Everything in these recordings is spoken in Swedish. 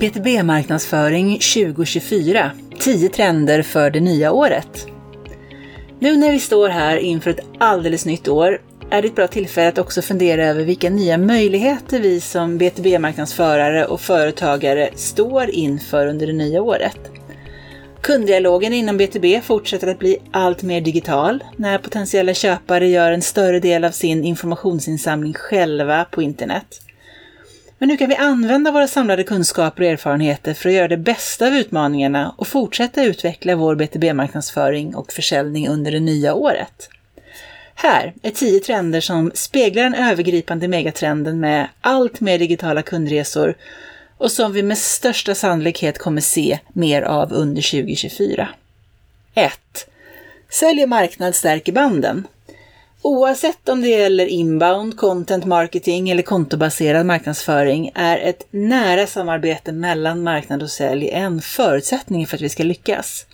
BTB-marknadsföring 2024 10 trender för det nya året. Nu när vi står här inför ett alldeles nytt år är det ett bra tillfälle att också fundera över vilka nya möjligheter vi som BTB-marknadsförare och företagare står inför under det nya året. Kunddialogen inom BTB fortsätter att bli allt mer digital när potentiella köpare gör en större del av sin informationsinsamling själva på internet. Men hur kan vi använda våra samlade kunskaper och erfarenheter för att göra det bästa av utmaningarna och fortsätta utveckla vår BTB-marknadsföring och försäljning under det nya året? Här är tio trender som speglar den övergripande megatrenden med allt mer digitala kundresor och som vi med största sannolikhet kommer se mer av under 2024. 1. Sälj och marknad stärker banden. Oavsett om det gäller inbound, content marketing eller kontobaserad marknadsföring är ett nära samarbete mellan marknad och sälj en förutsättning för att vi ska lyckas.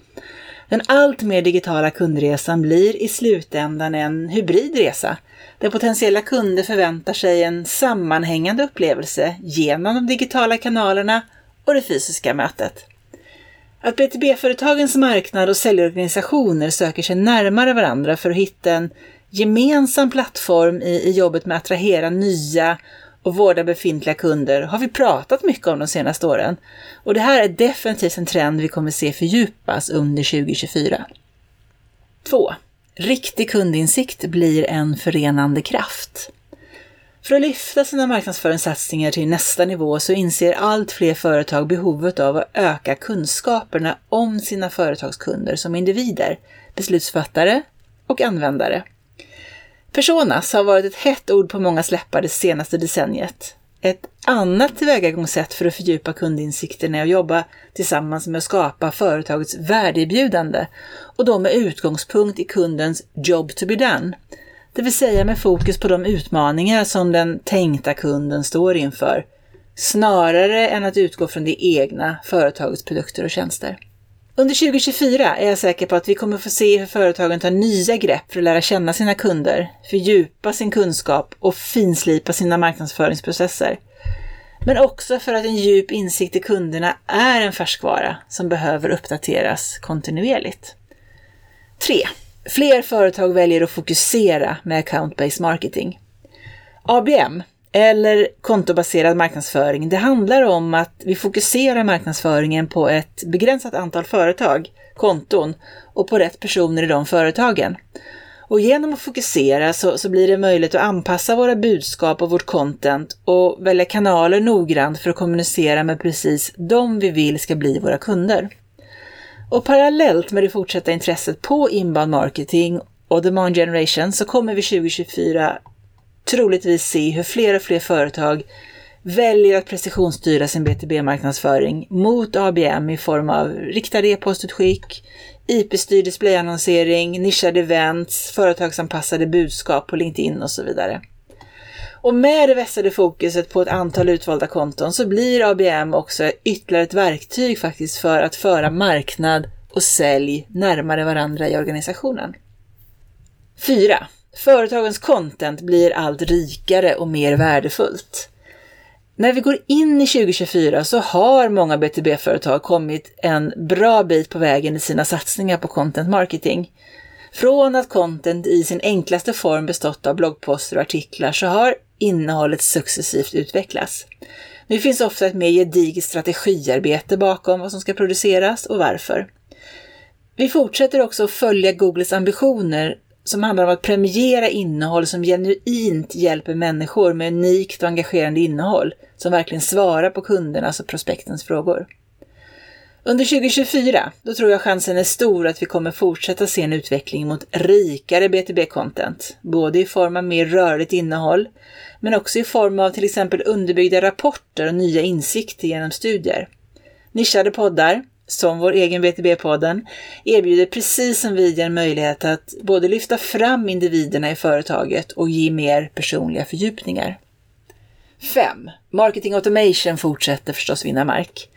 Den allt mer digitala kundresan blir i slutändan en hybridresa där potentiella kunder förväntar sig en sammanhängande upplevelse genom de digitala kanalerna och det fysiska mötet. Att BTB-företagens marknad och säljorganisationer söker sig närmare varandra för att hitta en gemensam plattform i, i jobbet med att attrahera nya och vårda befintliga kunder har vi pratat mycket om de senaste åren. Och det här är definitivt en trend vi kommer se fördjupas under 2024. 2. Riktig kundinsikt blir en förenande kraft. För att lyfta sina marknadsföringssatsningar till nästa nivå så inser allt fler företag behovet av att öka kunskaperna om sina företagskunder som individer, beslutsfattare och användare. Personas har varit ett hett ord på många läppar det senaste decenniet. Ett annat tillvägagångssätt för att fördjupa kundinsikten är att jobba tillsammans med att skapa företagets värdeerbjudande och då med utgångspunkt i kundens job to be done. Det vill säga med fokus på de utmaningar som den tänkta kunden står inför, snarare än att utgå från det egna företagets produkter och tjänster. Under 2024 är jag säker på att vi kommer få se hur företagen tar nya grepp för att lära känna sina kunder, fördjupa sin kunskap och finslipa sina marknadsföringsprocesser. Men också för att en djup insikt i kunderna är en färskvara som behöver uppdateras kontinuerligt. 3. Fler företag väljer att fokusera med account-based marketing. ABM, eller kontobaserad marknadsföring. Det handlar om att vi fokuserar marknadsföringen på ett begränsat antal företag, konton och på rätt personer i de företagen. Och genom att fokusera så, så, blir det möjligt att anpassa våra budskap och vårt content och välja kanaler noggrant för att kommunicera med precis de vi vill ska bli våra kunder. Och parallellt med det fortsatta intresset på inbound marketing och demand generation så kommer vi 2024 troligtvis se hur fler och fler företag väljer att precisionsstyra sin BTB-marknadsföring mot ABM i form av riktade e-postutskick, IP-styrd displayannonsering, nischade events, företagsanpassade budskap på LinkedIn och så vidare. Och med det vässade fokuset på ett antal utvalda konton så blir ABM också ytterligare ett verktyg faktiskt för att föra marknad och sälj närmare varandra i organisationen. 4. Företagens content blir allt rikare och mer värdefullt. När vi går in i 2024 så har många BTB-företag kommit en bra bit på vägen i sina satsningar på content marketing. Från att content i sin enklaste form bestått av bloggposter och artiklar så har innehållet successivt utvecklats. Nu finns ofta ett mer gediget strategiarbete bakom vad som ska produceras och varför. Vi fortsätter också att följa Googles ambitioner som handlar om att premiera innehåll som genuint hjälper människor med unikt och engagerande innehåll som verkligen svarar på kundernas och prospektens frågor. Under 2024, då tror jag chansen är stor att vi kommer fortsätta se en utveckling mot rikare B2B-content, både i form av mer rörligt innehåll, men också i form av till exempel underbyggda rapporter och nya insikter genom studier. Nischade poddar, som vår egen BTB-podden, erbjuder precis som vi en möjlighet att både lyfta fram individerna i företaget och ge mer personliga fördjupningar. 5. Marketing automation fortsätter förstås vinna mark.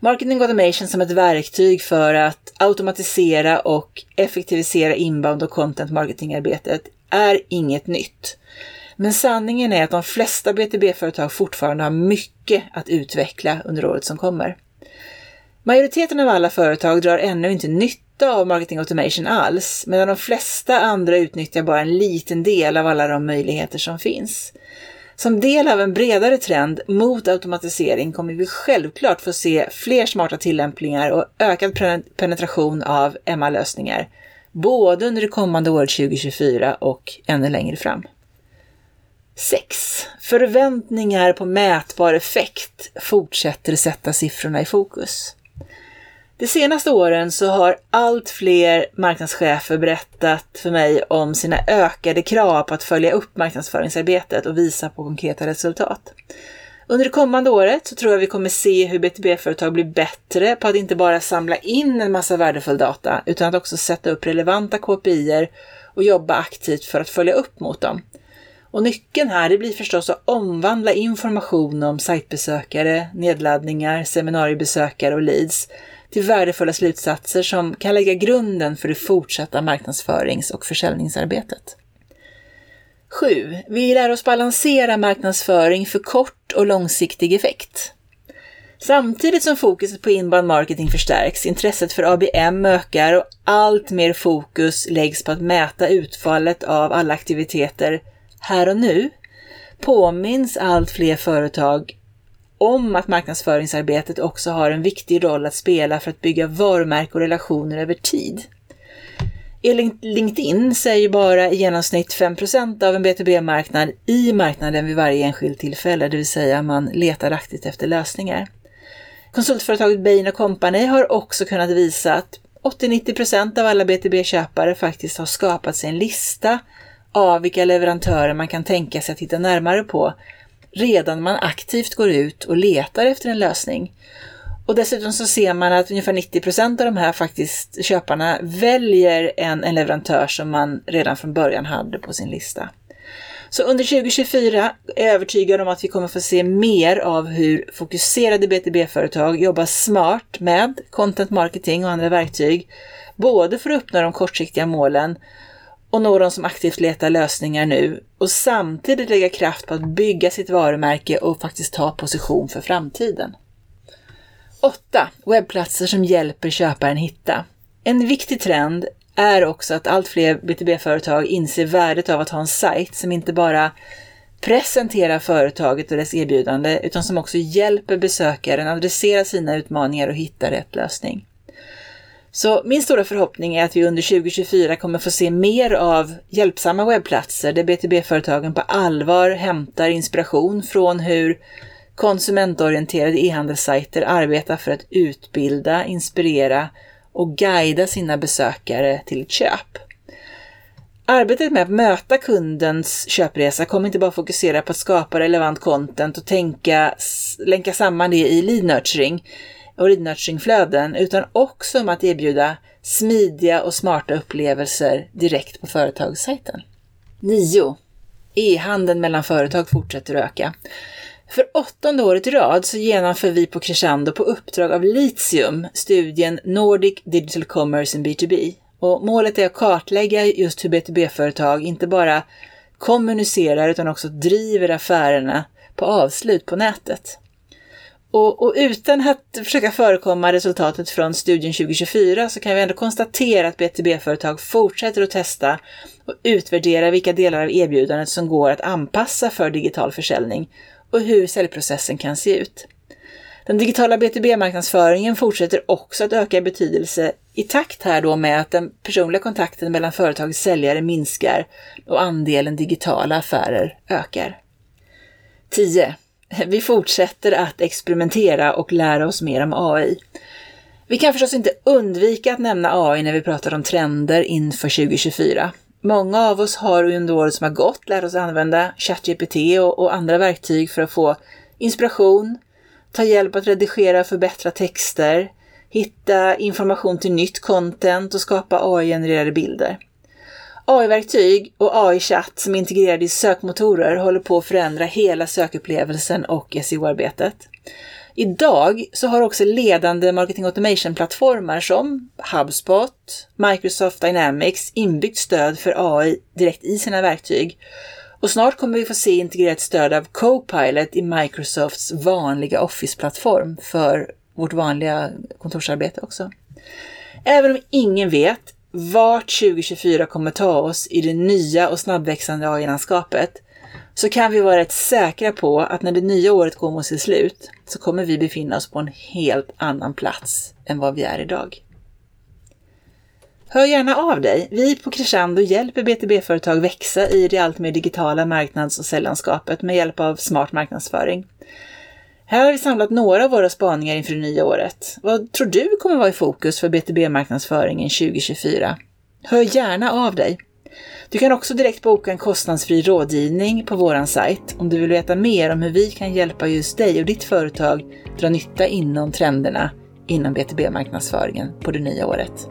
Marketing automation som ett verktyg för att automatisera och effektivisera inbound och content marketingarbetet är inget nytt. Men sanningen är att de flesta BTB-företag fortfarande har mycket att utveckla under året som kommer. Majoriteten av alla företag drar ännu inte nytta av marketing automation alls, medan de flesta andra utnyttjar bara en liten del av alla de möjligheter som finns. Som del av en bredare trend mot automatisering kommer vi självklart få se fler smarta tillämpningar och ökad penetration av MA-lösningar, både under det kommande året 2024 och ännu längre fram. 6. Förväntningar på mätbar effekt fortsätter sätta siffrorna i fokus. De senaste åren så har allt fler marknadschefer berättat för mig om sina ökade krav på att följa upp marknadsföringsarbetet och visa på konkreta resultat. Under det kommande året så tror jag vi kommer se hur BTB-företag blir bättre på att inte bara samla in en massa värdefull data, utan att också sätta upp relevanta KPI och jobba aktivt för att följa upp mot dem. Och nyckeln här det blir förstås att omvandla information om sajtbesökare, nedladdningar, seminariebesökare och leads till värdefulla slutsatser som kan lägga grunden för det fortsatta marknadsförings och försäljningsarbetet. 7. Vi lär oss balansera marknadsföring för kort och långsiktig effekt. Samtidigt som fokuset på inbound marketing förstärks, intresset för ABM ökar och allt mer fokus läggs på att mäta utfallet av alla aktiviteter här och nu, påminns allt fler företag om att marknadsföringsarbetet också har en viktig roll att spela för att bygga varumärke och relationer över tid. Enligt LinkedIn säger bara i genomsnitt 5% av en B2B-marknad i marknaden vid varje enskilt tillfälle, det vill säga man letar aktivt efter lösningar. Konsultföretaget Bain Company har också kunnat visa att 80-90 av alla B2B-köpare faktiskt har skapat sig en lista av vilka leverantörer man kan tänka sig att titta närmare på redan när man aktivt går ut och letar efter en lösning. Och dessutom så ser man att ungefär 90 procent av de här faktiskt köparna väljer en, en leverantör som man redan från början hade på sin lista. Så under 2024 är jag övertygad om att vi kommer få se mer av hur fokuserade BTB-företag jobbar smart med content marketing och andra verktyg, både för att uppnå de kortsiktiga målen och nå som aktivt letar lösningar nu och samtidigt lägga kraft på att bygga sitt varumärke och faktiskt ta position för framtiden. 8. Webbplatser som hjälper köparen hitta. En viktig trend är också att allt fler B2B-företag inser värdet av att ha en sajt som inte bara presenterar företaget och dess erbjudande utan som också hjälper besökaren adressera sina utmaningar och hitta rätt lösning. Så min stora förhoppning är att vi under 2024 kommer få se mer av hjälpsamma webbplatser där BTB-företagen på allvar hämtar inspiration från hur konsumentorienterade e-handelssajter arbetar för att utbilda, inspirera och guida sina besökare till ett köp. Arbetet med att möta kundens köpresa kommer inte bara fokusera på att skapa relevant content och tänka, länka samman det i lead nurturing, och lead utan också om att erbjuda smidiga och smarta upplevelser direkt på företagssajten. 9. E-handeln mellan företag fortsätter att öka. För åttonde året i rad så genomför vi på Crescendo på uppdrag av Litium studien Nordic Digital Commerce in B2B. Och målet är att kartlägga just hur B2B-företag inte bara kommunicerar utan också driver affärerna på avslut på nätet. Och, och, utan att försöka förekomma resultatet från studien 2024 så kan vi ändå konstatera att BTB-företag fortsätter att testa och utvärdera vilka delar av erbjudandet som går att anpassa för digital försäljning och hur säljprocessen kan se ut. Den digitala BTB-marknadsföringen fortsätter också att öka i betydelse i takt här då med att den personliga kontakten mellan företagets säljare minskar och andelen digitala affärer ökar. 10. Vi fortsätter att experimentera och lära oss mer om AI. Vi kan förstås inte undvika att nämna AI när vi pratar om trender inför 2024. Många av oss har under året som har gått lärt oss använda ChatGPT och, och andra verktyg för att få inspiration, ta hjälp att redigera och förbättra texter, hitta information till nytt content och skapa AI-genererade bilder. AI-verktyg och AI-chatt som är integrerade i sökmotorer håller på att förändra hela sökupplevelsen och SEO-arbetet. Idag så har också ledande marketing automation-plattformar som HubSpot, Microsoft Dynamics inbyggt stöd för AI direkt i sina verktyg. Och snart kommer vi få se integrerat stöd av Copilot i Microsofts vanliga Office-plattform för vårt vanliga kontorsarbete också. Även om ingen vet vart 2024 kommer ta oss i det nya och snabbväxande AI-landskapet så kan vi vara rätt säkra på att när det nya året går mot sitt slut så kommer vi befinna oss på en helt annan plats än vad vi är idag. Hör gärna av dig. Vi på Crescendo hjälper BTB-företag växa i det alltmer digitala marknads och säljlandskapet med hjälp av smart marknadsföring. Här har vi samlat några av våra spaningar inför det nya året. Vad tror du kommer vara i fokus för BTB-marknadsföringen 2024? Hör gärna av dig. Du kan också direkt boka en kostnadsfri rådgivning på vår sajt om du vill veta mer om hur vi kan hjälpa just dig och ditt företag dra nytta inom trenderna inom BTB-marknadsföringen på det nya året.